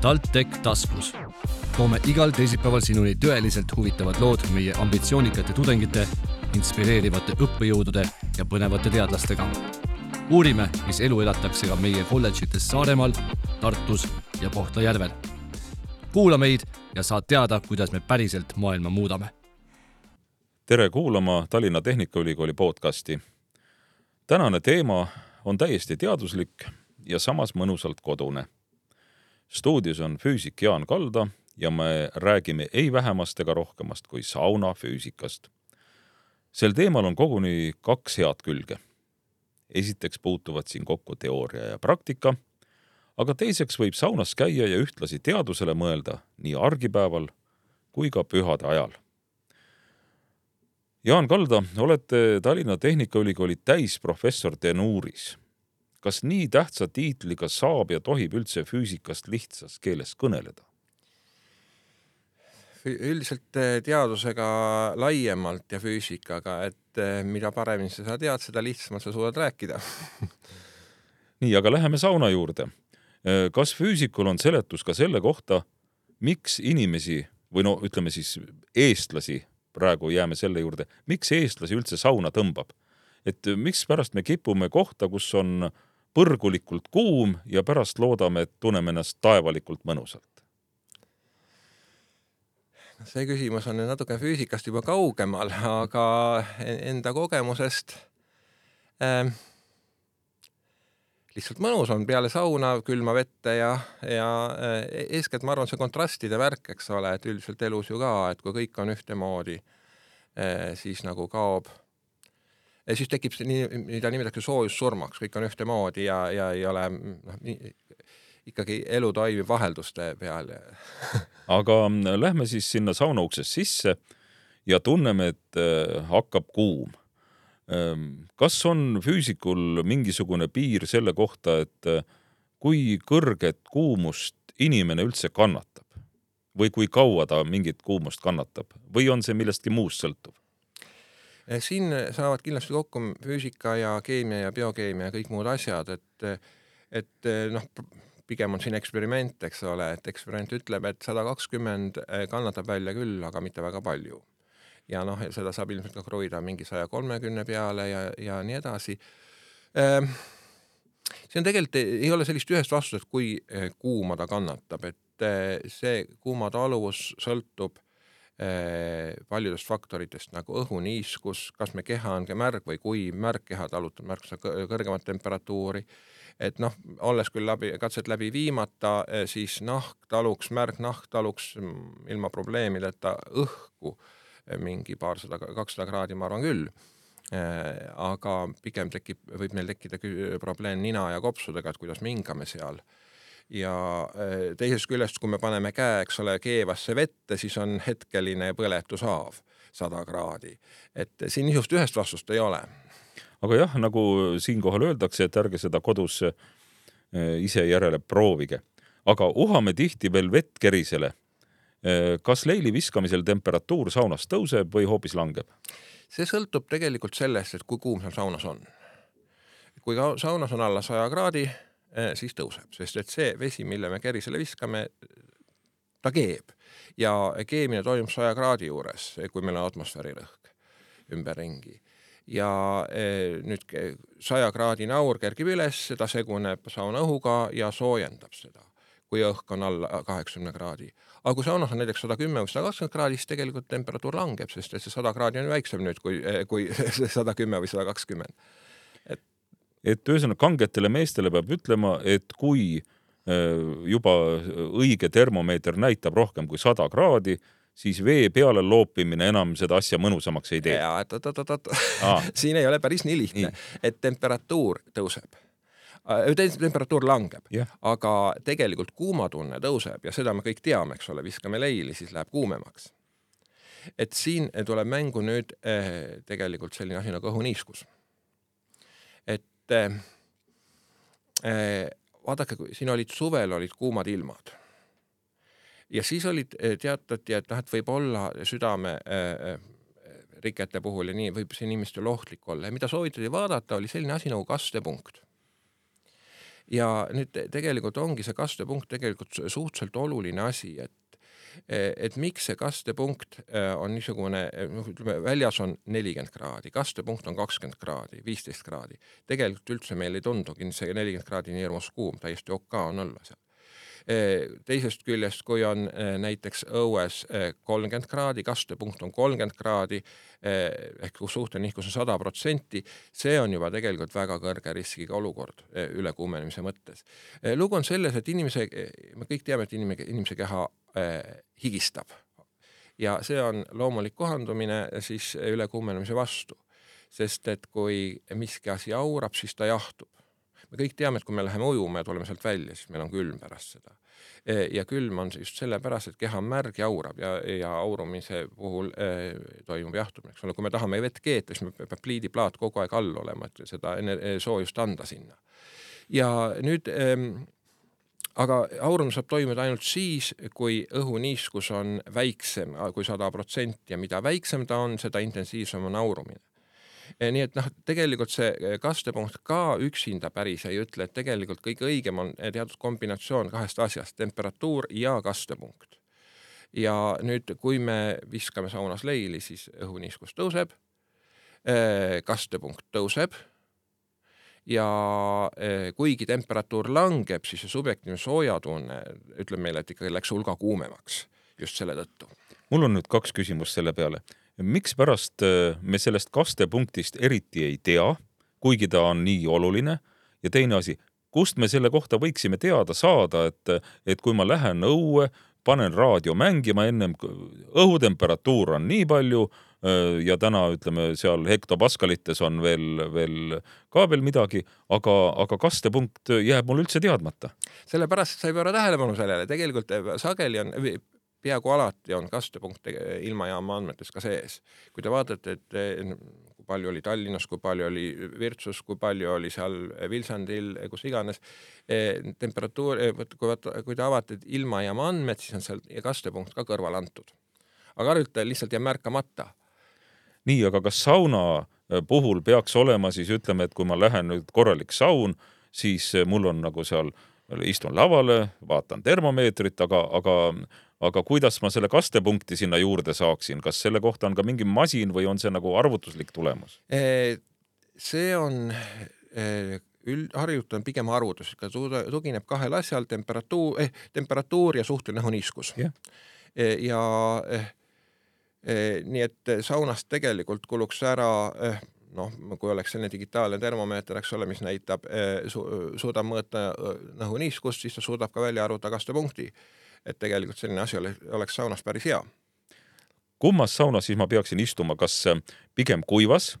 TalTech taskus. toome igal teisipäeval sinuni tõeliselt huvitavad lood meie ambitsioonikate tudengite, inspireerivate õppejõudude ja põnevate teadlastega. uurime, mis elu elatakse ka meie kolledžites Saaremaal, Tartus ja Kohtla-Järvel. kuula meid ja saad teada, kuidas me päriselt maailma muudame. tere kuulama Tallinna Tehnikaülikooli podcasti. tänane teema on täiesti teaduslik ja samas mõnusalt kodune. Stuudios on füüsik Jaan Kalda ja me räägime ei vähemast ega rohkemast kui saunafüüsikast. sel teemal on koguni kaks head külge. esiteks puutuvad siin kokku teooria ja praktika, aga teiseks võib saunas käia ja ühtlasi teadusele mõelda nii argipäeval kui ka pühade ajal Jaan Kalda, olete Tallinna Tehnikaülikooli täisprofessor tenuuris kas nii tähtsa tiitliga saab ja tohib üldse füüsikast lihtsas keeles kõneleda? üldiselt eh, teadusega laiemalt ja füüsikaga, et eh, mida paremini sa tead, seda lihtsamalt sa suudad rääkida nii, aga läheme sauna juurde. Eh, kas füüsikul on seletus ka selle kohta, miks inimesi või no ütleme siis eestlasi, praegu jääme selle juurde, miks eestlasi üldse sauna tõmbab? et mikspärast me kipume kohta, kus on äh, põrgulikult kuum ja pärast loodame, et tunneme ennast taevalikult mõnusalt? see küsimus on natuke füüsikast juba kaugemal, aga enda kogemusest äh, lihtsalt mõnus on peale sauna külma vette ja, ja äh, eeskätt ma arvan, see kontrastide värk, eks ole, et üldiselt elus ju ka, et kui kõik on ühtemoodi äh,, siis nagu kaob ja siis tekib see nii, mida nimetatakse soojussurmaks, kõik on ühtemoodi ja, ja ei ole noh, ikkagi elu toimib vahelduste peal aga mm, lähme siis sinna sauna uksest sisse ja tunneme, et äh, hakkab kuum. Ähm, kas on füüsikul mingisugune piir selle kohta, et äh, kui kõrget kuumust inimene üldse kannatab või kui kaua ta mingit kuumust kannatab või on see millestki muust sõltuv? Eh, siin saavad kindlasti kokku füüsika ja keemia ja biokeemia ja kõik muud asjad, et, et eh, noh, pigem on siin eksperiment, eks ole, et eksperiment ütleb, et sada kakskümmend eh, kannatab välja küll, aga mitte väga palju. ja noh, seda saab ilmselt ka kruida mingi saja kolmekümne peale ja, ja nii edasi. Ehm, see on tegelikult, ei ole sellist ühest vastust, et kui kuuma ta kannatab, et see kuumataluvus sõltub Eh, paljudest faktoritest nagu õhuniiskus, kas me keha on märg või kuiv, märg keha talutab märksa kõrgemat temperatuuri, et noh, olles küll läbi, katset läbi viimata, eh, siis nahk taluks, märg nahk taluks mm, ilma probleemideta õhku. Eh, mingi paarsada, kakssada kraadi, ma arvan küll. Aga pigem tekib, võib meil tekkida probleem nina ja kopsudega, et kuidas me hingame seal ja äh, teisest küljest, kui me paneme käe, eks ole, keevasse vette, siis on hetkeline põletushaav sada kraadi. et siin niisugust ühest vastust ei ole. aga jah, nagu siinkohal öeldakse, et ärge seda kodus äh, ise järele proovige. aga uhame tihti veel vett kerisele. Äh, kas leili viskamisel temperatuur saunas tõuseb või hoopis langeb? see sõltub tegelikult sellest, et kui kuum seal saunas on. kui saunas on alla saja kraadi siis tõuseb, sest et see vesi, mille me kerisele viskame, ta keeb. Ja keemine toimub saja kraadi juures, kui meil on atmosfäärirõhk ümberringi. Ja äh, nüüd saja kraadine aur kerkib üles, ta seguneb sauna õhuga ja soojendab seda, kui õhk on alla kaheksakümne kraadi. aga kui saunas on näiteks sada kümme või sada kakskümmend kraadi, siis tegelikult temperatuur langeb, sest et see sada kraadi on väiksem nüüd kui, kui sada kümme või sada kakskümmend et ühesõnaga kangetele meestele peab ütlema, et kui äh, juba õige termomeeter näitab rohkem kui sada kraadi, siis vee peale loopimine enam seda asja mõnusamaks ei tee. ja, et oot-oot-oot, siin ei ole päris nii lihtne, et temperatuur tõuseb. Äh, temperatuur langeb. Yeah., aga tegelikult kuumatunne tõuseb ja seda me kõik teame, eks ole, viskame leili, siis läheb kuumemaks. et siin tuleb mängu nüüd eh, tegelikult selline asi nagu õhuniiskus et äh, vaadake, kui siin olid suvel olid kuumad ilmad ja siis olid, äh, teatati, et noh, et võib olla südame rikete puhul ja nii võib see inimestel ohtlik olla ja mida soovitati vaadata, oli selline asi nagu kastepunkt. ja nüüd tegelikult ongi see kastepunkt tegelikult suhteliselt oluline asi, et et miks see kastepunkt on niisugune, noh, ütleme väljas on nelikümmend kraadi, kastepunkt on kakskümmend kraadi, viisteist kraadi. tegelikult üldse meil ei tundugi see nelikümmend kraadi nii hirmus kuum, täiesti okei on olla seal teisest küljest, kui on näiteks õues kolmkümmend kraadi, kastepunkt on kolmkümmend kraadi ehk suhteline nihkus on sada protsenti, see on juba tegelikult väga kõrge riskiga olukord ülekuumenemise mõttes. lugu on selles, et inimese, me kõik teame, et inimene, inimese keha higistab ja see on loomulik kohandumine siis ülekuumenemise vastu, sest et kui miski asi aurab, siis ta jahtub me kõik teame, et kui me läheme ujuma ja tuleme sealt välja, siis meil on külm pärast seda. E, ja külm on just sellepärast, et keha on märg ja aurab ja, ja aurumise puhul eh, toimub jahtumine, eks ole, kui me tahame vett keeta, siis peab pliidiplaat kogu aeg all olema, et seda soojust anda sinna. ja nüüd eh, aga aurumine saab toimuda ainult siis, kui õhuniiskus on väiksem kui sada protsenti ja mida väiksem ta on, seda intensiivsem on aurumine Eh, nii et noh, tegelikult see eh, kastepunkt ka üksinda päris ei ütle, et tegelikult kõige õigem on eh, teatud kombinatsioon kahest asjast, temperatuur ja kastepunkt. ja nüüd, kui me viskame saunas leili, siis õhuniiskus tõuseb, kastepunkt tõuseb ja kuigi temperatuur langeb, siis see subjektiivne soojatunne ütleb meile, et ikkagi läks hulga kuumemaks just selle tõttu. mul on nüüd kaks küsimust selle peale mikspärast äh, me sellest kastepunktist eriti ei tea, kuigi ta on nii oluline ja teine asi, kust me selle kohta võiksime teada saada, et, et kui ma lähen õue, panen raadio mängima ennem, õhutemperatuur on nii palju ja täna ütleme seal hektopaskalites on veel, veel ka veel midagi, aga, aga kastepunkt jääb mul üldse teadmata. sellepärast sa ei pööra tähelepanu sellele, tegelikult sageli on peaaegu alati on kastepunkt ilmajaama andmetes ka sees. kui te vaatate, et kui palju oli Tallinnas, kui palju oli Virtsus, kui palju oli seal Vilsandil, kus iganes, temperatuur, kui vaata, kui te avate ilmajaama andmed, siis on seal kastepunkt ka kõrvale antud. aga harjutajal lihtsalt jääb märkamata. Nii, aga kas sauna puhul peaks olema siis ütleme, et kui ma lähen nüüd korralik saun, siis mul on nagu seal istun lavale, vaatan termomeetrit, aga, aga aga kuidas ma selle kastepunkti sinna juurde saaksin, kas selle kohta on ka mingi masin või on see nagu arvutuslik tulemus? see on üld, harjutus on pigem arvutus, tugineb kahel asjal, temperatuur eh,, temperatuur ja suhteline õhuniiskus yeah.. ja eh, nii et saunast tegelikult kuluks ära eh, noh, kui oleks selline digitaalne termomeeter, eks ole, mis näitab eh, su,, suudab mõõta õhuniiskust, siis ta suudab ka välja arvutada kastepunkti et tegelikult selline asi oleks saunas päris hea. kummas saunas siis ma peaksin istuma, kas pigem kuivas,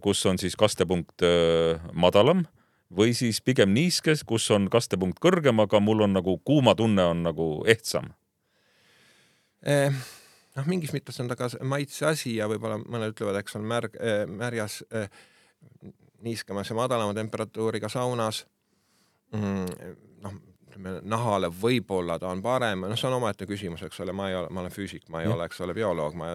kus on siis kastepunkt madalam või siis pigem niiskes, kus on kastepunkt kõrgem, aga mul on nagu kuuma tunne on nagu ehtsam eh,? Noh, mingis mõttes on ta ka maitse asi ja võib-olla mõned ütlevad, eks on märg äh,, märjas äh, niiskemas ja madalama temperatuuriga saunas mm,. noh ütleme nahale võib-olla ta on parem, noh, see on omaette küsimus, eks ole, ma ei ole, ma olen füüsik, ma ei ja. ole, eks ole, bioloog, ma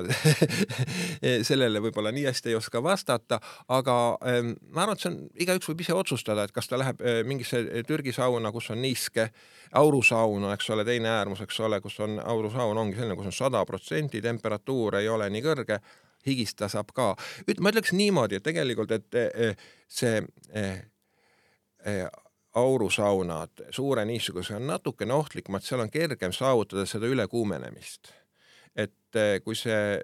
sellele võib-olla nii hästi ei oska vastata, aga ähm, ma arvan, et see on, igaüks võib ise otsustada, et kas ta läheb äh, mingisse Türgi sauna, kus on niiske, aurusaun on, eks ole, teine äärmus, eks ole, kus on aurusaun ongi selline, kus on sada protsenti, temperatuur ei ole nii kõrge higista saab ka. ma ütleks niimoodi, et tegelikult, et see aurusaunad, suure niisuguse on natukene ohtlikumad, seal on kergem saavutada seda ülekuumenemist. et eh, kui see,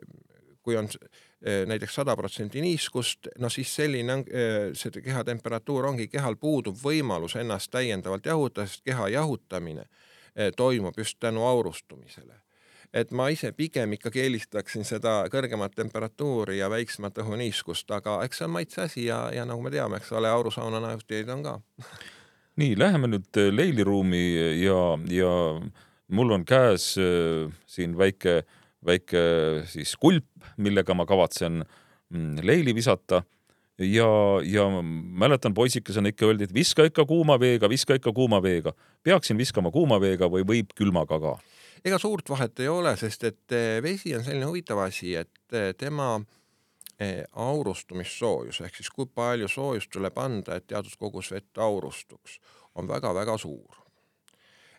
kui on eh, näiteks sada protsenti niiskust, no siis selline on, eh, see keha temperatuur ongi, kehal puudub võimalus ennast täiendavalt jahutada, sest keha jahutamine toimub just tänu aurustumisele et ma ise pigem ikkagi eelistaksin seda kõrgemat temperatuuri ja väiksemat õhuniiskust, aga eks see on maitse asi ja, ja nagu me teame, eks ole, aurusauna nautijaid on ka nii, läheme nüüd äh, leiliruumi ja, ja mul on käes äh, siin väike, väike siis kulp, millega ma kavatsen mm, leili visata ja, ja mäletan poisikesena ikka öeldi, et viska ikka kuuma veega, viska ikka kuuma veega. peaksin viskama kuuma veega või võib külmaga ka? ega suurt vahet ei ole, sest et äh, vesi on selline huvitav asi, et tema eh, aurustumissoojus ehk siis kui palju soojust tuleb anda, et teatud kogus vett aurustuks, on väga-väga suur.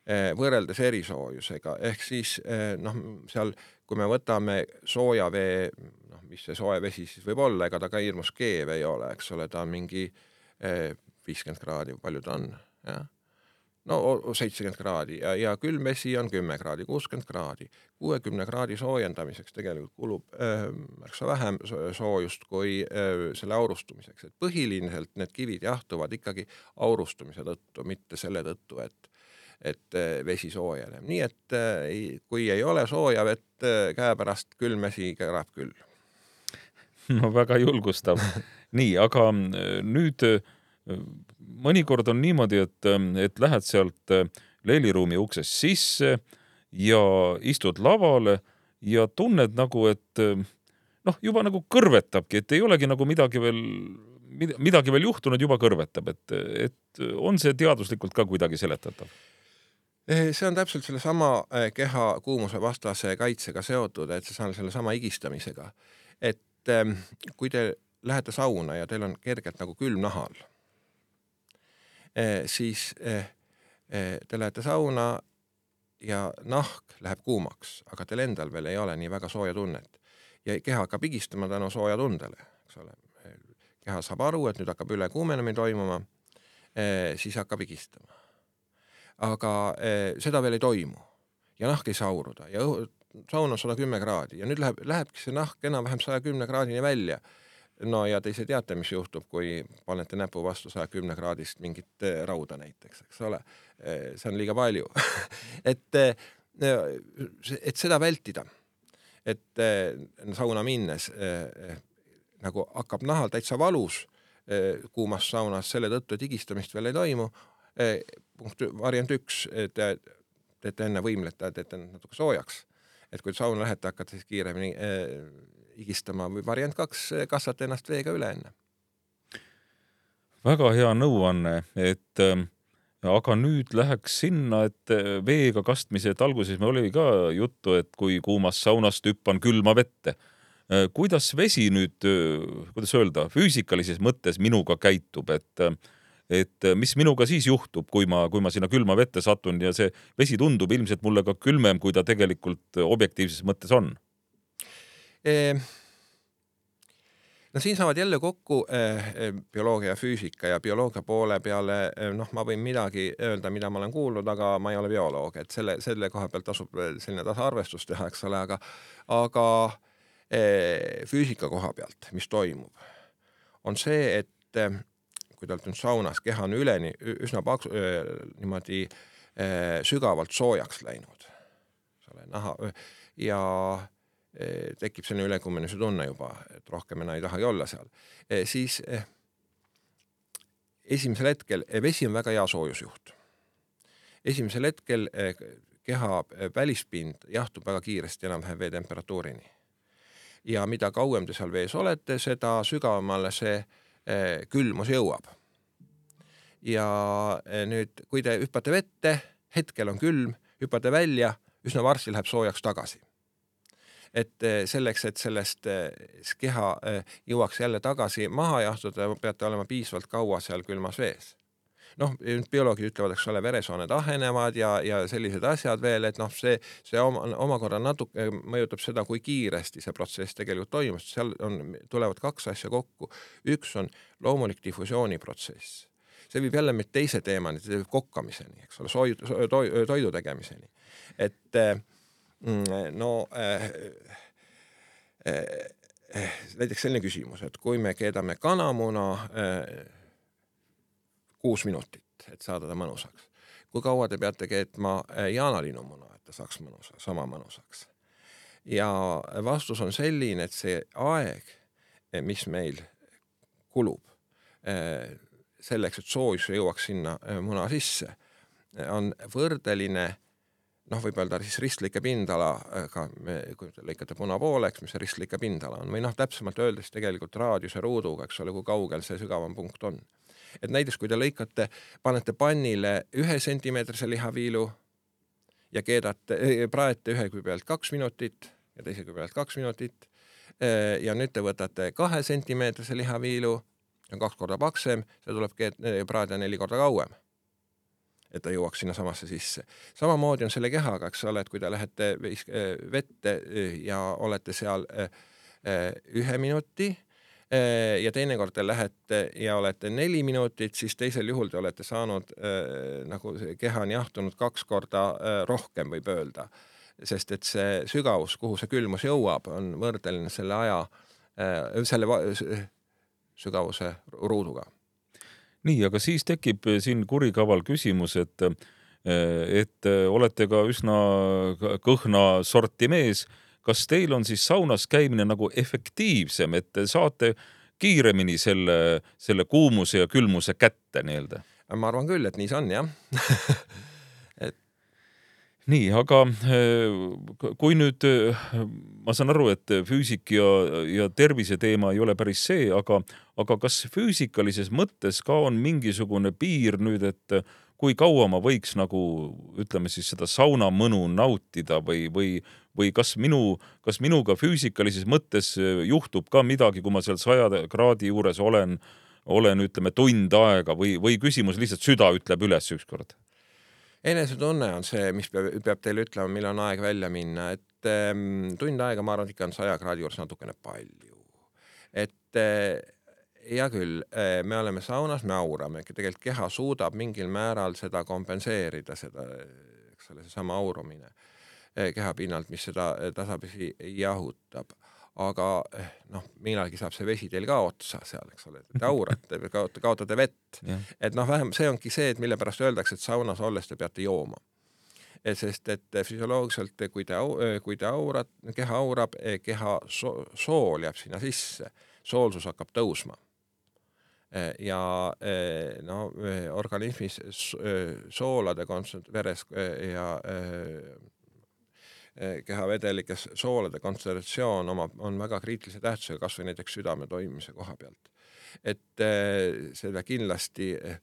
Eh, võrreldes erisoojusega, ehk siis eh, noh, seal kui me võtame sooja vee, noh, mis see soe vesi siis võib olla, ega ta ka hirmus keev ei ole, eks ole, ta on mingi viiskümmend kraadi, palju ta on, jah no seitsekümmend kraadi ja, ja külm vesi on kümme kraadi, kuuskümmend kraadi. kuuekümne kraadi soojendamiseks tegelikult kulub äh, märksa vähem soojust kui äh, selle aurustumiseks, et põhiliselt need kivid jahtuvad ikkagi aurustumise tõttu, mitte selle tõttu, et et äh, vesi soojeneb, nii et äh, kui ei ole sooja vett äh, käepärast, külm vesi kõrab küll. no väga julgustav. nii, aga nüüd äh, mõnikord on niimoodi, et, et lähed sealt äh, leiliruumi uksest sisse ja istud lavale ja tunned nagu, et äh, noh, juba nagu kõrvetabki, et ei olegi nagu midagi veel, midagi veel juhtunud, juba kõrvetab, et, et on see teaduslikult ka kuidagi seletatav? Eh, see on täpselt sellesama eh, keha kuumuse vastase kaitsega seotud, et see on sellesama higistamisega. et ehm, kui te lähete sauna ja teil on kergelt nagu külm nahal siis eh, eh, te lähete sauna ja nahk läheb kuumaks, aga teil endal veel ei ole nii väga sooja tunnet ja keha hakkab higistama tänu sooja tundele, eks ole. keha saab aru, et nüüd hakkab ülekuumenemine toimuma, siis hakkab higistama. aga seda veel ei toimu ja nahk ei saa auruda ja saun on sada kümme kraadi ja nüüd läheb, lähebki see nahk enam-vähem saja kümne kraadini välja no ja te ise teate, mis juhtub, kui panete näpu vastu saja kümne kraadist mingit eh, rauda näiteks, eks ole. Eh, see on liiga palju et, eh, et seda vältida, et sauna minnes nagu hakkab nahal täitsa valus kuumas saunas selle tõttu, et higistamist veel ei toimu. punkt, variant üks, te teete enne võimlete, teete natuke soojaks. et kui sauna lähete, hakkate siis kiiremini higistama või variant kaks, kasvata ennast veega üle enne. väga hea nõuanne, et äh, aga nüüd läheks sinna, et äh, veega kastmise, et alguses meil oli ka juttu, et kui kuumast saunast hüppan külma vette äh,. kuidas vesi nüüd, äh, kuidas öelda, füüsikalises mõttes minuga käitub, et et mis minuga siis juhtub, kui ma, kui ma sinna külma vette satun ja see vesi tundub ilmselt mulle ka külmem, kui ta tegelikult objektiivses mõttes on no siin saavad jälle kokku eh, eh, bioloogia ja füüsika ja bioloogia poole peale eh, noh, ma võin midagi öelda, mida ma olen kuulnud, aga ma ei ole bioloog, et selle, selle koha pealt tasub selline tasaarvestus teha, eks ole, aga, aga füüsika koha pealt, mis toimub, on see, et kui te olete nüüd saunas, keha on üleni üsna paksu, niimoodi sügavalt soojaks läinud, eks ole, naha ja tekib selline ülekuumenemise tunne juba, et rohkem enam ei tahagi olla seal, eh, siis eh, esimesel hetkel vesi on väga hea soojusjuht. esimesel hetkel keha välispind jahtub väga kiiresti enam-vähem veetemperatuurini. ja mida kauem te seal vees olete, seda sügavamale see külmus jõuab. ja nüüd, kui te hüppate vette, hetkel on külm, hüppate välja, üsna varsti läheb soojaks tagasi et eh, selleks, et sellest eh, keha eh, jõuaks jälle tagasi maha jahtuda, peate olema piisavalt kaua seal külmas vees noh, bioloogid ütlevad, eks ole, veresooned ahenevad ja, ja sellised asjad veel, et noh, see, see oma, omakorda natuke mõjutab seda, kui kiiresti see protsess tegelikult toimub, seal on, tulevad kaks asja kokku. üks on loomulik difusiooniprotsess, see viib jälle meid teise teemani, kokkamiseni, eks ole, sooju, toidu tegemiseni. et äh, no äh, äh, äh, näiteks selline küsimus, et kui me keedame kanamuna äh, kuus minutit, et saada ta mõnusaks, kui kaua te peate keetma äh, jaanalinnumuna, et ta saaks mõnusa, sama mõnusaks? ja vastus on selline, et see aeg, äh, mis meil kulub äh, selleks, et soojus jõuaks sinna äh, muna sisse, on võrdeline noh, võib öelda siis ristlõike pindalaga, kui te lõikate puna pooleks, mis see ristlõike pindala on või noh, täpsemalt öeldes tegelikult raadiuse ruuduga, eks ole, kui kaugel see sügavam punkt on. et näiteks kui te lõikate, panete pannile ühe sentimeetrise lihaviilu ja keedate, praete ühe küü pealt kaks minutit ja teise küü pealt kaks minutit, ja nüüd te võtate kahe sentimeetrise lihaviilu, see on kaks korda paksem, see tuleb praadida neli korda kauem et ta jõuaks sinnasamasse sisse. samamoodi on selle kehaga, eks ole, et kui te lähete vette ja olete seal ühe minuti ja teinekord te lähete ja olete neli minutit, siis teisel juhul te olete saanud nagu keha on jahtunud kaks korda rohkem, võib öelda sest et see sügavus, kuhu see külmus jõuab, on võrdeline selle aja, äh, selle sügavuse ruuduga. Nii, aga siis tekib siin kurikaval küsimus, et et olete ka üsna kõhna sorti mees. kas teil on siis saunas käimine nagu efektiivsem, et te saate kiiremini selle, selle kuumuse ja külmuse kätte nii-öelda? ma arvan küll, et nii see on jah nii, aga äh, kui nüüd äh, ma saan aru, et füüsik ja, ja tervise teema ei ole päris see, aga, aga kas füüsikalises mõttes ka on mingisugune piir nüüd, et kui kaua ma võiks nagu ütleme siis seda saunamõnu nautida või, või, või kas minu, kas minuga füüsikalises mõttes juhtub ka midagi, kui ma seal saja kraadi juures olen, olen, ütleme tund aega või, või küsimus lihtsalt süda ütleb üles ükskord enesetunne on see, mis peab, peab teile ütlema, millal on aeg välja minna, et ähm, tund aega, ma arvan, et ikka on saja kraadi juures natukene palju. et äh, hea küll äh,, me oleme saunas, me aurame, tegelikult keha suudab mingil määral seda kompenseerida, seda, eks ole, seesama aurumine äh, keha pinnalt, mis seda tasapisi jahutab aga eh, noh, millalgi saab see vesi teil ka otsa seal, eks ole, te aurate, kaotate, kaotate vett. et noh, vähem see ongi see, et mille pärast öeldakse, et saunas olles te peate jooma. sest, et füsioloogiliselt, kui te, kui te aurad, keha aurab, eh, keha so, sool jääb sinna sisse, soolsus hakkab tõusma eh, ja no organismis soolade kontsent-, veres ja kehavedelikes soolade kontsentratsioon omab, on väga kriitilise tähtsusega kas või näiteks südame toimimise koha pealt. et eh, seda kindlasti eh,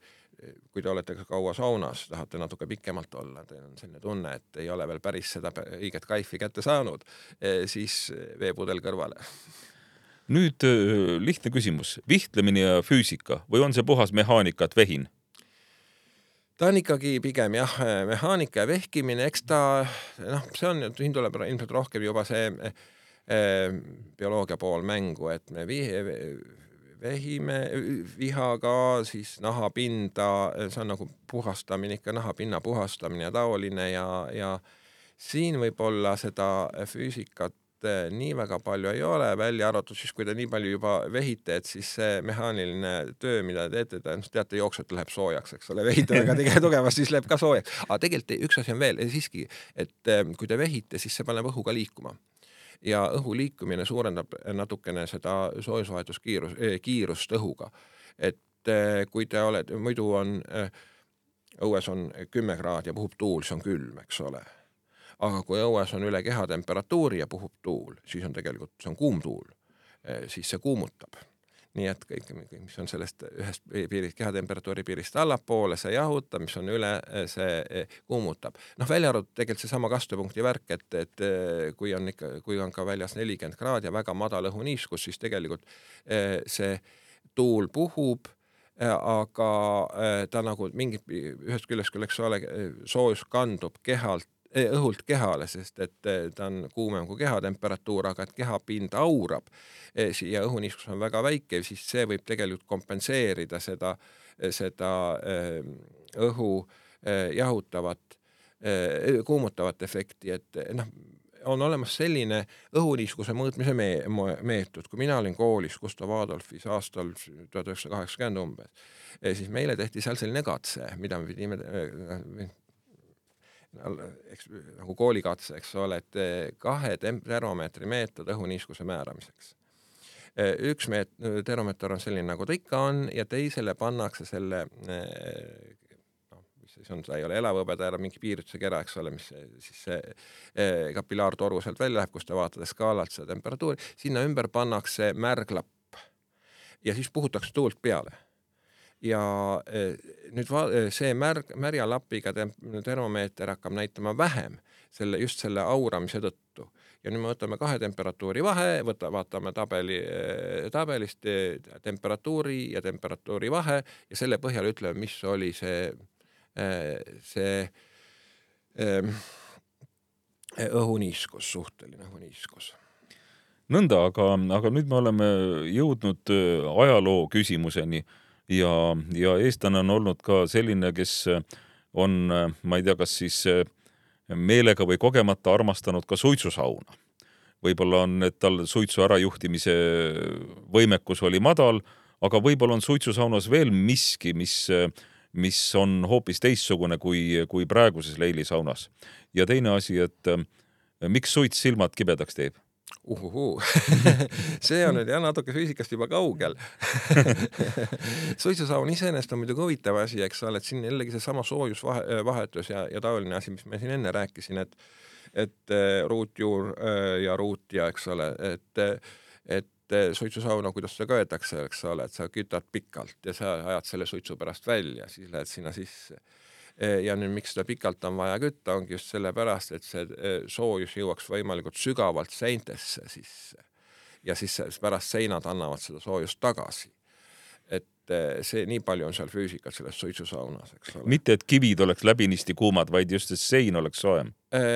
kui te olete kaua saunas, tahate natuke pikemalt olla, teil on selline tunne, et ei ole veel päris seda õiget kaifi kätte saanud, siis veepudel kõrvale. nüüd lihtne küsimus, vihtlemine ja füüsika või on see puhas mehaanika, et vehin? Ta on ikkagi pigem jah, mehaanika ja vehkimine, eks ta noh, see on, siin tuleb ilmselt rohkem juba see eh, bioloogia pool mängu, et me vi, vehime vihaga, siis nahapinda, see on nagu puhastamine ikka, nahapinna puhastamine ja taoline ja, ja siin võib olla seda füüsikat nii väga palju ei ole, välja arvatud siis, kui te nii palju juba vehite, et siis see mehaaniline töö, mida te teete, te noh, teate, jooksvalt läheb soojaks, eks ole, vehite väga tege-, tugevasti, siis läheb ka soojaks. aga tegelikult üks asi on veel, siiski, et eh, kui te vehite, siis see paneb õhu ka liikuma ja õhu liikumine suurendab natukene seda soojusvahetuskiirus, eh, kiirust õhuga. et kui te olete, muidu on õues on kümme kraadi ja puhub tuul, siis on külm, eks ole aga kui õues on üle kehatemperatuuri ja puhub tuul, siis on tegelikult, see on kuum tuul, eh, siis see kuumutab nii et kõik, mis on sellest ühest piirist, kehatemperatuuri piirist allapoole, see jahutab, mis on üle, eh, see eh, kuumutab. noh, välja arvatud tegelikult seesama kastepunkti värk, et, et kui on ikka, kui on ka väljas nelikümmend kraadi ja väga madal õhuniiskus, siis tegelikult see tuul puhub aga ta nagu mingit, ühest küljest küll, eks ole, soojus kandub kehalt õhult kehale, sest et eh, ta on kuumem kui kehatemperatuur, aga et kehapind aurab eh, ja õhuniiskus on väga väike, siis see võib tegelikult kompenseerida seda, seda õhu jahutavat, kuumutavat efekti, et noh, on olemas selline õhuniiskuse mõõtmise me meetod, kui mina olin koolis Gustav Adolfis aastal tuhat üheksasada kaheksakümmend umbes, siis meile tehti seal selline katse, mida me pidime eks nagu koolikatse, eks ole, et eh, kahe termomeetri meetod õhuniiskuse määramiseks. Eh, üks meet-, termomeeter on selline, nagu ta ikka on ja teisele pannakse selle eh, noh, mis siis on, ta ei ole elavhõbeda, mingi piirituse kera, eks ole, mis siis see kapillaartoru sealt välja läheb, kus te vaatate skaalalt seda temperatuuri, sinna ümber pannakse märg lapp ja siis puhutakse tuult peale ja eh, nüüd eh, see märg, märja lapiga termomeeter hakkab näitama vähem selle, just selle auramise tõttu. Ja nüüd me võtame kahe temperatuuri vahe, võta, vaatame tabeli, tabelist temperatuuri ja temperatuuri vahe ja selle põhjal ütleme, mis oli see, see õhuniiskus, suhteline õhuniiskus. Nõnda, aga, aga nüüd me oleme jõudnud ajaloo küsimuseni ja, ja eestlane on olnud ka selline, kes on, ma ei tea, kas siis meelega või kogemata armastanud ka suitsusauna. võib-olla on, et tal suitsu ärajuhtimise võimekus oli madal, aga võib-olla on suitsusaunas veel miski, mis mis on hoopis teistsugune kui, kui praeguses leilisaunas. ja teine asi, et miks suits silmad kibedaks teeb? Uhuhuu. See on nüüd jah natuke füüsikast juba kaugel. Suitsusaun iseenesest on muidugi huvitav asi, eks ole, et siin jällegi seesama soojusvahetus ja, ja taoline asi, mis me siin enne rääkisin, et et äh, ruutjuur äh, ja ruutja, eks ole, et et äh, suitsusauna, kuidas seda köetakse, eks ole, et sa kütad pikalt ja sa ajad selle suitsu pärast välja, siis lähed sinna sisse ja nüüd, miks seda pikalt on vaja kütta, ongi just sellepärast, et see eh, soojus jõuaks võimalikult sügavalt seintesse sisse ja siis pärast seinad annavad seda soojust tagasi. et eh, see, nii palju on seal füüsikat selles suitsusaunas, eks ole. mitte, et kivid oleks läbinisti kuumad, vaid just, et sein oleks soojem.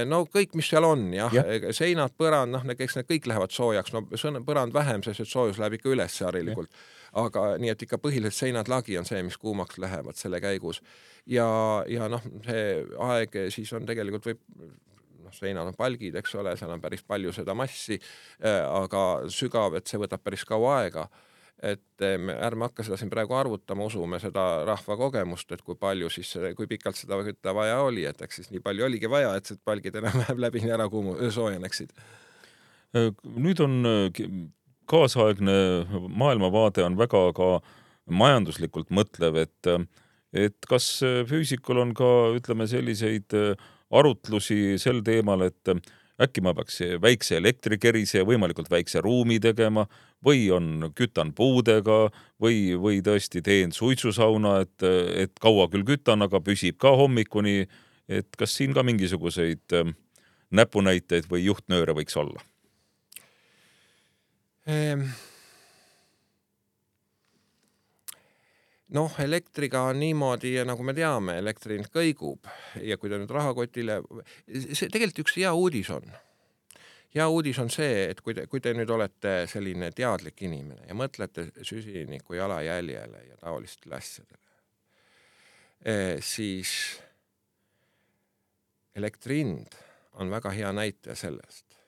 no kõik, mis seal on jah ja., seinad, põrand, noh, eks need kõik lähevad soojaks, no põrand vähem, sest et soojus läheb ikka üles harilikult aga nii, et ikka põhiliselt seinad, lagi on see, mis kuumaks lähevad selle käigus. Ja, ja noh, see aeg siis on tegelikult võib noh, seinad on palgid, eks ole, seal on päris palju seda massi äh,, aga sügav, et see võtab päris kaua aega et me ärme hakka seda siin praegu arvutama, usume seda rahva kogemust, et kui palju siis, kui pikalt seda kütta vaja oli, et eks siis nii palju oligi vaja, et see palgid enam-vähem läbini ära kuumu-, soojeneksid. nüüd on kaasaegne maailmavaade on väga ka majanduslikult mõtlev, et et kas füüsikul on ka, ütleme, selliseid arutlusi sel teemal, et äkki ma peaks väikse elektrikerise ja võimalikult väikse ruumi tegema või on, kütan puudega või, või tõesti teen suitsusauna, et, et kaua küll kütan, aga püsib ka hommikuni. et kas siin ka mingisuguseid näpunäiteid või juhtnööre võiks olla? Ehm. Noh, elektriga on niimoodi, nagu me teame, elektri hind kõigub ja kui ta nüüd rahakotile, see tegelikult üks hea uudis on. hea uudis on see, et kui te, kui te nüüd olete selline teadlik inimene ja mõtlete süsiniku jalajäljele ja taolistele asjadele, eh, siis elektri hind on väga hea näitaja sellest,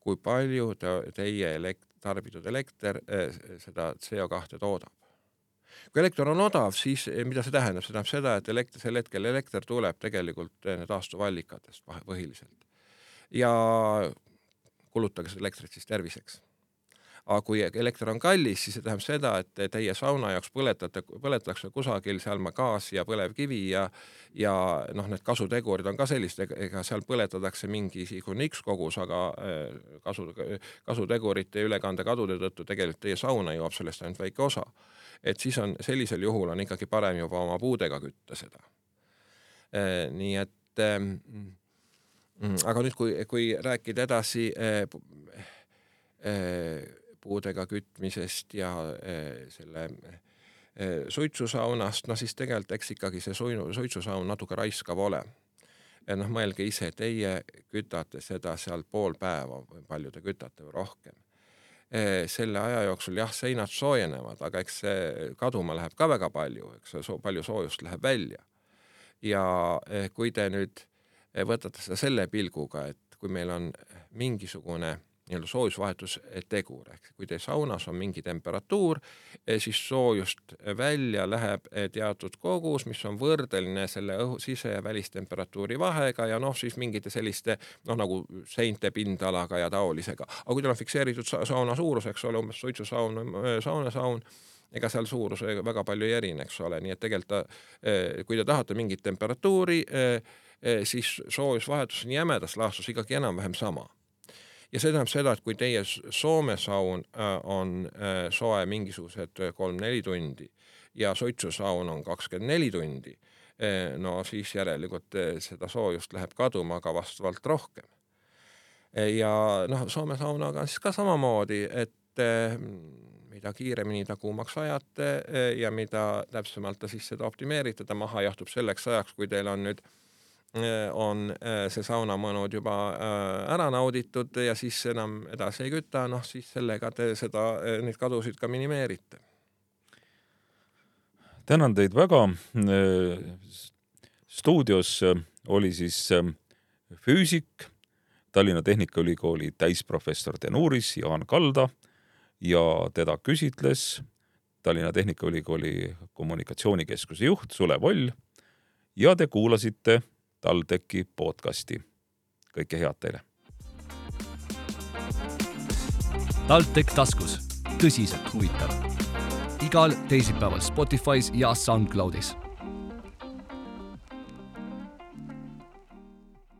kui palju te, teie elekt-, tarbitud elekter eh, seda CO2 toodab. Kui elekter on odav, siis eh, mida see tähendab, see tähendab seda, et elekter, sel hetkel elekter tuleb tegelikult eh, taastuvallikatest põhiliselt. ja kulutage seda elektrit siis terviseks aga kui elekter on kallis, siis see tähendab seda, et teie sauna jaoks põletate, põletatakse kusagil seal gaasi ja põlevkivi ja ja noh, need kasutegurid on ka sellised, ega seal põletatakse mingisugune X kogus, aga äh, kasu, kasutegurite ülekandekadude tõttu tegelikult teie sauna jõuab sellest ainult väike osa. et siis on sellisel juhul on ikkagi parem juba oma puudega kütta seda. Äh, nii et ähm, mm, aga nüüd, kui, kui rääkida edasi äh, puudega kütmisest ja eh, selle eh, suitsusaunast, no siis tegelikult eks ikkagi see suitsusaun natuke raiskav ole. noh, mõelge ise, teie kütate seda seal pool päeva või palju te kütate või rohkem. Eh, selle aja jooksul jah, seinad soojenevad, aga eks see kaduma läheb ka väga palju, eks so, palju soojust läheb välja. ja kui te nüüd võtate seda selle pilguga, et kui meil on mingisugune nii-öelda soojusvahetustegur, ehk kui teie saunas on mingi temperatuur, eh, siis soojust välja läheb eh, teatud kogus, mis on võrdeline selle õhu sise- ja välistemperatuuri vahega ja noh, siis mingite selliste noh, nagu seinte pindalaga ja taolisega. aga kui teil on fikseeritud sauna suurus, eks ole, umbes suitsusaun, eh, saunasaun, ega seal suurus väga palju ei erine, eks ole, nii et tegelikult kui te tahate mingit temperatuuri, siis soojusvahetus on jämedas laastus ikkagi enam-vähem sama ja see tähendab seda, et kui teie Soome saun äh, on äh, soe mingisugused kolm-neli tundi ja suitsusaun on kakskümmend neli tundi, äh, no siis järelikult seda soojust läheb kaduma ka vastavalt rohkem. ja noh, Soome saunaga on siis ka samamoodi, et mida kiiremini ta kuumaks ajate ja mida täpsemalt ta siis seda optimeerite, ta maha jahtub selleks ajaks, kui teil on nüüd on see saunamõnud juba ära nauditud ja siis enam edasi ei küta, noh siis sellega te seda, neid kadusid ka minimeerite. tänan teid väga. stuudios oli siis füüsik, Tallinna Tehnikaülikooli täisprofessor tenuuris Jaan Kalda ja teda küsitles Tallinna Tehnikaülikooli kommunikatsioonikeskuse juht Sulev Oll ja te kuulasite TalTechi podcasti. kõike head teile! TalTech taskus, tõsiselt huvitav. igal teisipäeval Spotify's ja SoundCloudis